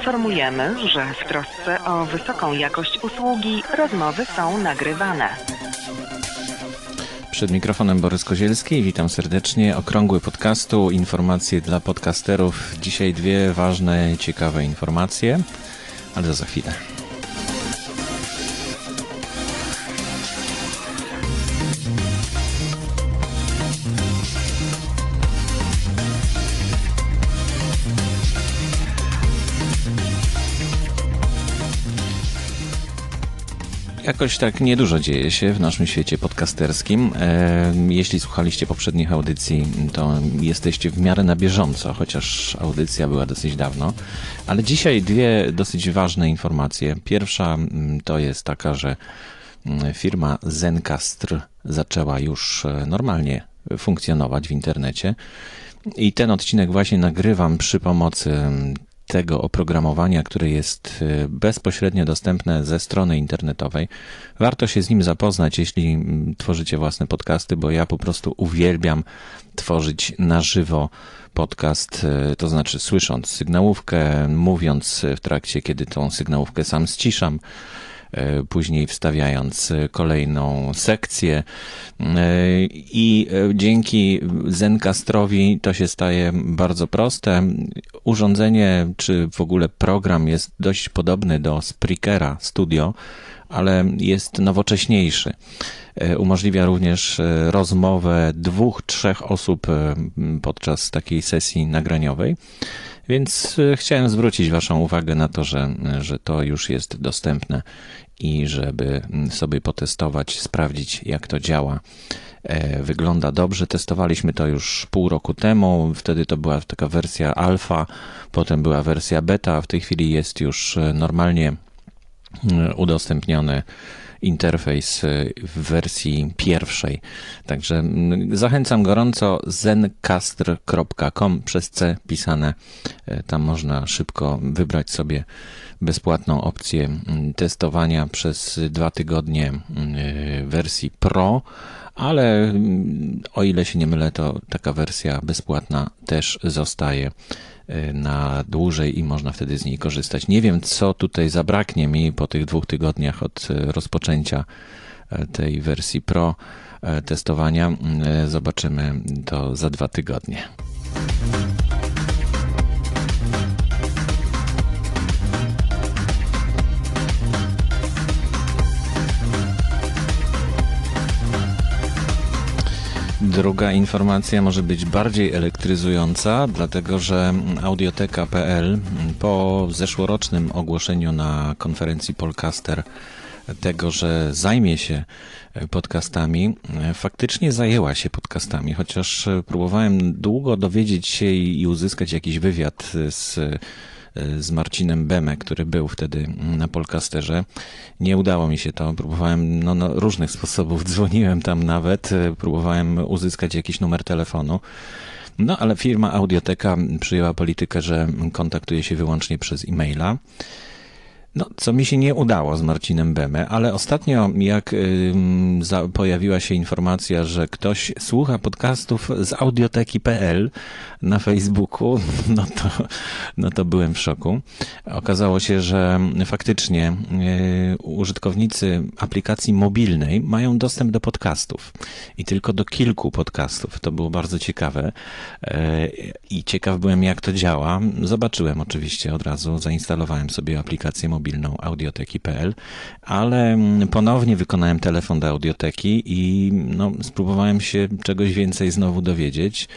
Informujemy, że w trosce o wysoką jakość usługi rozmowy są nagrywane. Przed mikrofonem Borys Kozielski, witam serdecznie. Okrągły podcastu, informacje dla podcasterów. Dzisiaj dwie ważne, ciekawe informacje, ale za chwilę. Jakoś tak niedużo dzieje się w naszym świecie podcasterskim. E, jeśli słuchaliście poprzednich audycji, to jesteście w miarę na bieżąco, chociaż audycja była dosyć dawno. Ale dzisiaj dwie dosyć ważne informacje. Pierwsza mm, to jest taka, że mm, firma Zencastr zaczęła już e, normalnie funkcjonować w internecie. I ten odcinek właśnie nagrywam przy pomocy mm, tego oprogramowania, które jest y, bezpośrednio dostępne ze strony internetowej. Warto się z nim zapoznać, jeśli mm, tworzycie własne podcasty, bo ja po prostu uwielbiam tworzyć na żywo podcast, y, to znaczy słysząc sygnałówkę, mówiąc w trakcie, kiedy tą sygnałówkę sam ściszam później wstawiając kolejną sekcję. E, I e, dzięki Zencastrowi to się staje bardzo proste. Urządzenie, czy w ogóle program jest dość podobny do Spreakera Studio, ale jest nowocześniejszy. Umożliwia również rozmowę dwóch, trzech osób podczas takiej sesji nagraniowej. Więc e, chciałem zwrócić Waszą uwagę na to, że, że to już jest dostępne i żeby sobie potestować, sprawdzić, jak to działa. E, wygląda dobrze. Testowaliśmy to już pół roku temu. Wtedy to była taka wersja alfa, potem była wersja beta. W tej chwili jest już e, normalnie udostępniony interfejs y, w wersji pierwszej. Także zachęcam gorąco zencastr.com przez C pisane. Y, tam można szybko wybrać sobie bezpłatną opcję mm, testowania przez dwa tygodnie y, wersji Pro ale mm, o ile się nie mylę, to taka wersja bezpłatna też zostaje Y, na dłużej i można wtedy z niej korzystać. Nie wiem, co tutaj zabraknie mi po tych dwóch tygodniach od y, rozpoczęcia tej wersji Pro testowania. Zobaczymy to za dwa tygodnie. Druga informacja może być bardziej elektryzująca, dlatego że audioteka.pl po zeszłorocznym ogłoszeniu na konferencji Polcaster tego, że zajmie się podcastami, faktycznie zajęła się podcastami, chociaż próbowałem długo dowiedzieć się i uzyskać jakiś wywiad z z Marcinem Beme, który był wtedy na Polcasterze. Nie udało mi się to. Próbowałem no, no, różnych sposobów, dzwoniłem tam nawet, próbowałem uzyskać jakiś numer telefonu. No, ale firma Audioteka przyjęła politykę, że kontaktuje się wyłącznie przez e-maila. No, co mi się nie udało z Marcinem Beme, ale ostatnio jak y, pojawiła się informacja, że ktoś słucha podcastów z audioteki.pl na Facebooku, no to, no to byłem w szoku. Okazało się, że faktycznie y, użytkownicy aplikacji mobilnej mają dostęp do podcastów i tylko do kilku podcastów. To było bardzo ciekawe y, i ciekaw byłem jak to działa. Zobaczyłem oczywiście od razu, zainstalowałem sobie aplikację mobilną mobilną audioteki.pl, ale mm, ponownie wykonałem telefon do audioteki i no, spróbowałem się czegoś więcej znowu dowiedzieć.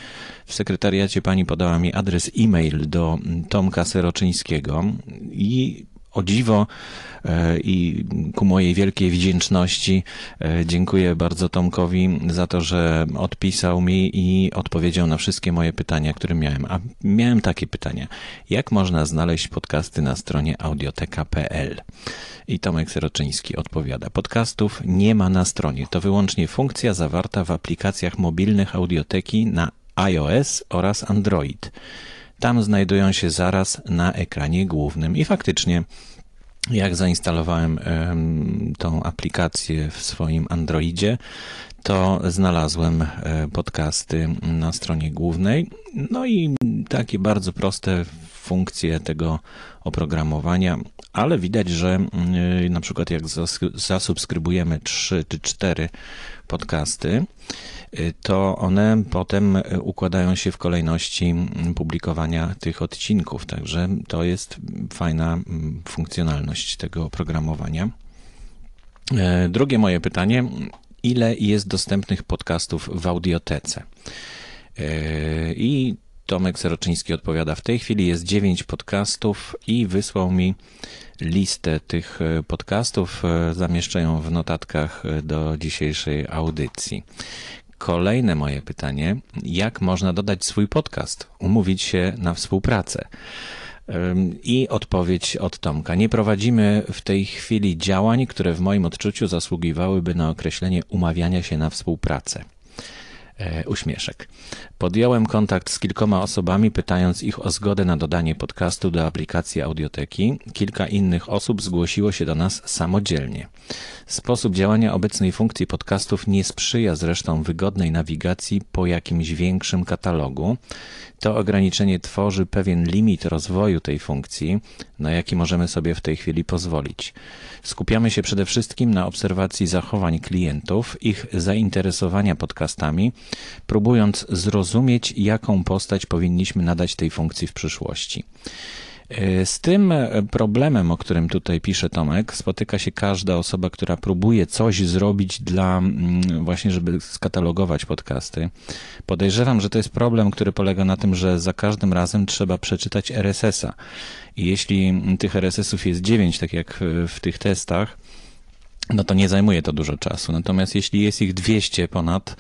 W sekretariacie pani podała mi adres e-mail do Tomka Seroczyńskiego i o dziwo e, i ku mojej wielkiej wdzięczności e, dziękuję bardzo Tomkowi za to, że odpisał mi i odpowiedział na wszystkie moje pytania, które miałem. A miałem takie pytania. Jak można znaleźć podcasty na stronie audioteka.pl? I Tomek Seroczyński odpowiada. Podcastów nie ma na stronie. To wyłącznie funkcja zawarta w aplikacjach mobilnych audioteki na iOS oraz Android. Tam znajdują się zaraz na ekranie głównym. I faktycznie jak zainstalowałem tą aplikację w swoim Androidzie, to znalazłem e, podcasty na stronie głównej. No i takie bardzo proste funkcje tego oprogramowania, ale widać, że y, na przykład jak zasubskrybujemy 3 czy 4 podcasty, y, to one potem układają się w kolejności publikowania tych odcinków. Także to jest fajna funkcjonalność tego oprogramowania. E, drugie moje pytanie: ile jest dostępnych podcastów w audiotece? E, I Tomek Seroczyński odpowiada: W tej chwili jest 9 podcastów i wysłał mi listę tych e, podcastów. Zamieszczę ją w notatkach do dzisiejszej audycji. Kolejne moje pytanie: jak można dodać swój podcast, umówić się na współpracę? I odpowiedź od Tomka. Nie prowadzimy w tej chwili działań, które w moim odczuciu zasługiwałyby na określenie umawiania się na współpracę. E, uśmieszek. Podjąłem kontakt z kilkoma osobami, pytając ich o zgodę na dodanie podcastu do aplikacji audioteki. Kilka innych osób zgłosiło się do nas samodzielnie. Sposób działania obecnej funkcji podcastów nie sprzyja zresztą wygodnej nawigacji po jakimś większym katalogu. To ograniczenie tworzy pewien limit rozwoju tej funkcji, na jaki możemy sobie w tej chwili pozwolić. Skupiamy się przede wszystkim na obserwacji zachowań klientów, ich zainteresowania podcastami, próbując zrozumieć, jaką postać powinniśmy nadać tej funkcji w przyszłości. E, z tym problemem, o którym tutaj pisze Tomek, spotyka się każda osoba, która próbuje coś zrobić dla mm, właśnie, żeby skatalogować podcasty. Podejrzewam, że to jest problem, który polega na tym, że za każdym razem trzeba przeczytać RSS-a. I jeśli tych RSS-ów jest 9, tak jak w tych testach, no to nie zajmuje to dużo czasu. Natomiast jeśli jest ich 200 ponad,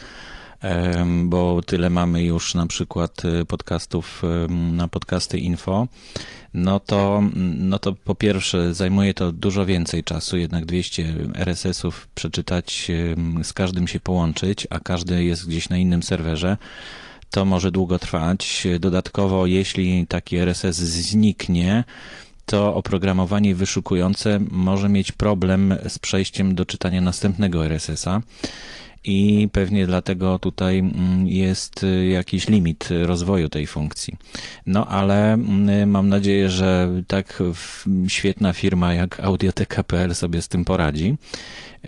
bo tyle mamy już na przykład y, podcastów na podcasty info, no to, no to po pierwsze zajmuje to dużo więcej czasu, jednak 200 RSS-ów przeczytać, z każdym się połączyć, a każdy jest gdzieś na innym serwerze. To może długo trwać. Dodatkowo, jeśli taki RSS zniknie, to oprogramowanie wyszukujące może mieć problem z przejściem do czytania następnego RSS-a i pewnie dlatego tutaj mm, jest y, jakiś limit rozwoju tej funkcji. No ale mm, mam nadzieję, że tak świetna firma jak Audioteka.pl sobie z tym poradzi.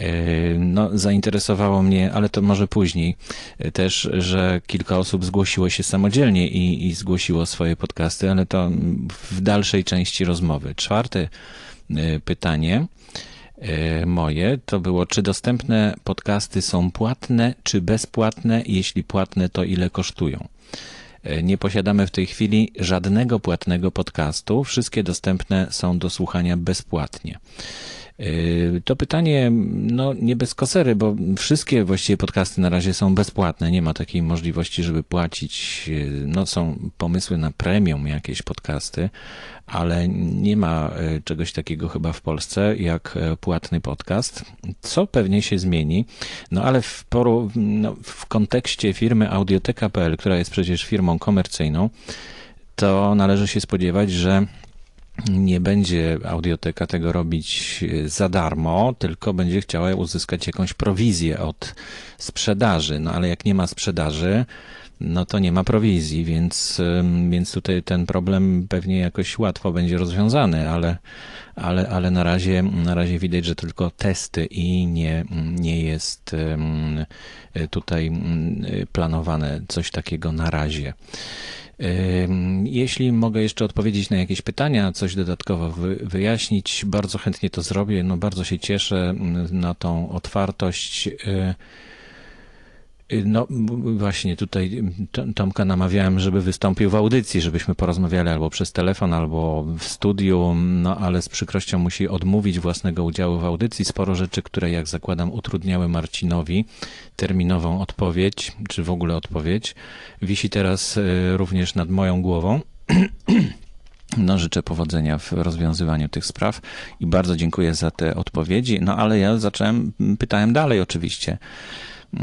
Y, no, zainteresowało mnie, ale to może później y, też, że kilka osób zgłosiło się samodzielnie i, i zgłosiło swoje podcasty, ale to w dalszej części rozmowy. Czwarte pytanie moje to było, czy dostępne podcasty są płatne, czy bezpłatne? Jeśli płatne, to ile kosztują? E, nie posiadamy w tej chwili żadnego płatnego podcastu. Wszystkie dostępne są do słuchania bezpłatnie. Yy, to pytanie, no nie bez kosery, bo wszystkie właściwie podcasty na razie są bezpłatne. Nie ma takiej możliwości, żeby płacić. Yy, no są pomysły na premium jakieś podcasty, ale nie ma yy, czegoś takiego chyba w Polsce jak płatny podcast, co pewnie się zmieni. No ale w, poru, no, w kontekście firmy Audioteka.pl, która jest przecież firmą komercyjną, to należy się spodziewać, że nie będzie audioteka tego robić e, za darmo, tylko będzie chciała uzyskać jakąś prowizję od sprzedaży. No ale jak nie ma sprzedaży, no to nie ma prowizji, więc, więc tutaj ten problem pewnie jakoś łatwo będzie rozwiązany, ale, ale, ale na, razie, na razie widać, że tylko testy i nie, nie jest tutaj planowane coś takiego na razie. Jeśli mogę jeszcze odpowiedzieć na jakieś pytania, coś dodatkowo wyjaśnić, bardzo chętnie to zrobię. No, bardzo się cieszę na tą otwartość. Y, no właśnie tutaj Tomka namawiałem, żeby wystąpił w audycji, żebyśmy porozmawiali albo przez telefon, albo w studiu, no ale z przykrością musi odmówić własnego udziału w audycji. Sporo rzeczy, które jak zakładam utrudniały Marcinowi terminową odpowiedź, czy w ogóle odpowiedź, wisi teraz y, również nad moją głową. No, życzę powodzenia w rozwiązywaniu tych spraw i bardzo dziękuję za te odpowiedzi. No, ale ja zacząłem, pytałem dalej oczywiście. Y,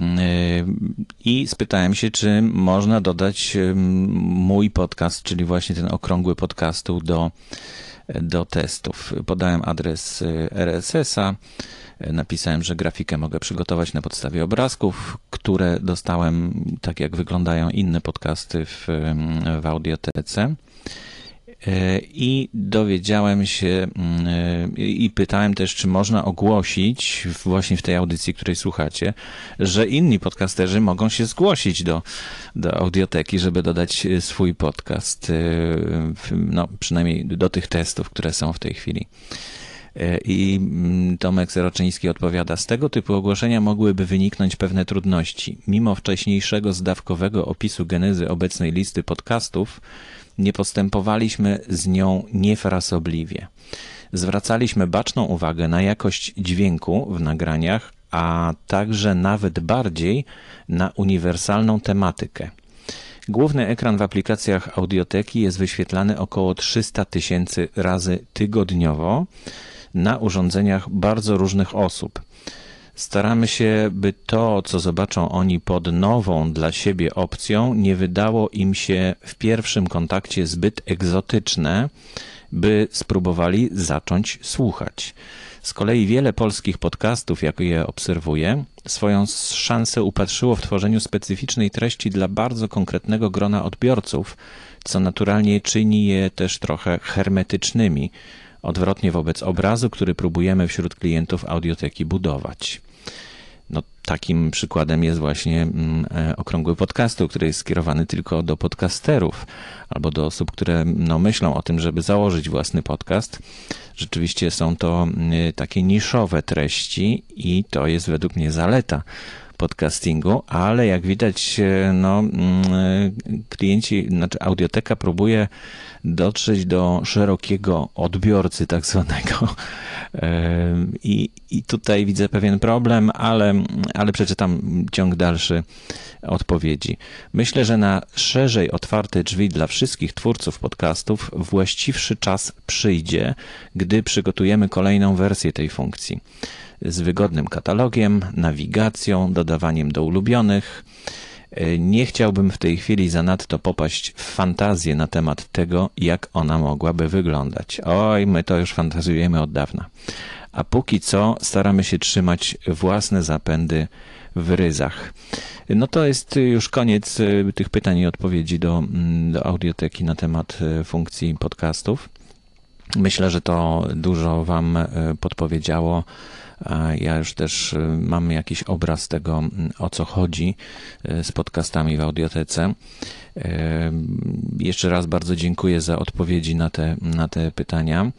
I spytałem się, czy można dodać y, mój podcast, czyli właśnie ten okrągły podcastu do, do testów. Podałem adres RSS-a napisałem, że grafikę mogę przygotować na podstawie obrazków, które dostałem, tak jak wyglądają inne podcasty w, w audiotece. E, I dowiedziałem się mm, e, i pytałem też, czy można ogłosić właśnie w tej audycji, której słuchacie, że inni podcasterzy mogą się zgłosić do, do audioteki, żeby dodać e, swój podcast, no, przynajmniej do tych testów, które są w tej chwili. I mm, Tomek Zeroczyński odpowiada, z tego typu ogłoszenia mogłyby wyniknąć pewne trudności. Mimo wcześniejszego zdawkowego opisu genezy obecnej listy podcastów, nie postępowaliśmy z nią niefrasobliwie. Zwracaliśmy baczną uwagę na jakość dźwięku w nagraniach, a także nawet bardziej na uniwersalną tematykę. Główny ekran w aplikacjach audioteki jest wyświetlany około 300 tysięcy razy tygodniowo na urządzeniach bardzo różnych osób. Staramy się, by to, co zobaczą oni pod nową dla siebie opcją, nie wydało im się w pierwszym kontakcie zbyt egzotyczne, by spróbowali zacząć słuchać. Z kolei wiele polskich podcastów, jak je obserwuję, swoją szansę upatrzyło w tworzeniu specyficznej treści dla bardzo konkretnego grona odbiorców, co naturalnie czyni je też trochę hermetycznymi, odwrotnie wobec obrazu, który próbujemy wśród klientów audioteki budować. No, takim przykładem jest właśnie mm, e, okrągły podcastu, który jest skierowany tylko do podcasterów albo do osób, które no, myślą o tym, żeby założyć własny podcast. Rzeczywiście są to mm, takie niszowe treści i to jest według mnie zaleta podcastingu, ale jak widać, e, no, mm, e, klienci, znaczy audioteka próbuje dotrzeć do szerokiego odbiorcy, tak zwanego. E, I, I tutaj widzę pewien problem, ale, ale przeczytam ciąg dalszy odpowiedzi. Myślę, że na szerzej otwarte drzwi dla wszystkich twórców podcastów właściwszy czas przyjdzie, gdy przygotujemy kolejną wersję tej funkcji z wygodnym katalogiem, nawigacją, dodawaniem do ulubionych. Nie chciałbym w tej chwili zanadto popaść w fantazję na temat tego, jak ona mogłaby wyglądać. Oj, my to już fantazjujemy od dawna. A póki co staramy się trzymać własne zapędy w ryzach. No to jest już koniec e, tych pytań i odpowiedzi do, mm, do audioteki na temat e, funkcji podcastów. Myślę, że to dużo Wam e, podpowiedziało ja już też y, mam jakiś obraz tego, mm, o co chodzi y, z podcastami w audiotece. Y, jeszcze raz bardzo dziękuję za odpowiedzi na te, na te pytania.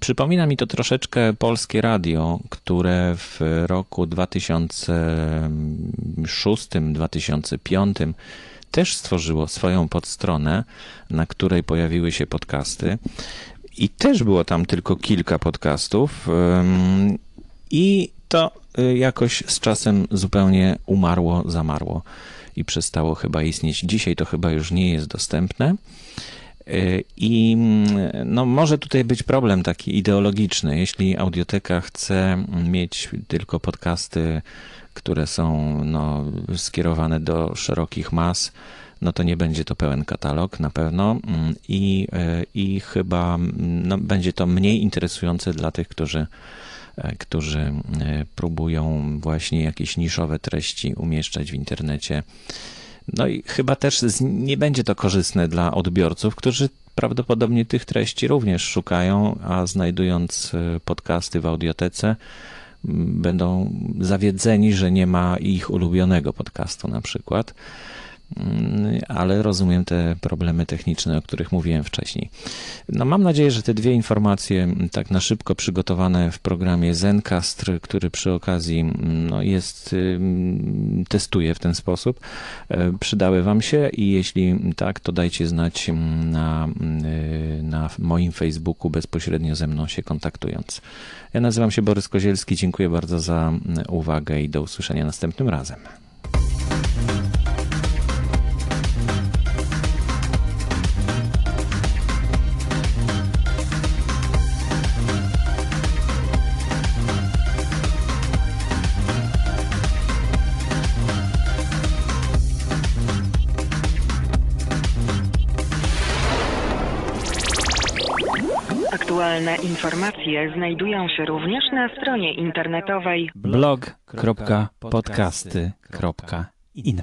Przypomina mi to troszeczkę polskie radio, które w roku 2006-2005 też stworzyło swoją podstronę, na której pojawiły się podcasty. I też było tam tylko kilka podcastów. I to y, jakoś z czasem zupełnie umarło, zamarło i przestało chyba istnieć. Dzisiaj to chyba już nie jest dostępne. Y, I no, może tutaj być problem taki ideologiczny. Jeśli audioteka chce mieć tylko podcasty, które są no, skierowane do szerokich mas, no to nie będzie to pełen katalog na pewno i, y, i chyba no, będzie to mniej interesujące dla tych, którzy którzy e, próbują właśnie jakieś niszowe treści umieszczać w internecie. No i chyba też nie będzie to korzystne dla odbiorców, którzy prawdopodobnie tych treści również szukają, a znajdując e, podcasty w audiotece, będą zawiedzeni, że nie ma ich ulubionego podcastu na przykład. Mm, ale rozumiem te problemy techniczne, o których mówiłem wcześniej. No mam nadzieję, że te dwie informacje, mm, tak na szybko przygotowane w programie Zencast, który przy okazji mm, no, jest, testuje w ten sposób, e, przydały Wam się i jeśli tak, to dajcie znać na, e, na moim Facebooku bezpośrednio ze mną się kontaktując. Ja nazywam się Borys Kozielski, dziękuję bardzo za uwagę i do usłyszenia następnym razem. Aktualne informacje znajdują się również na stronie internetowej blog.podcasty.info.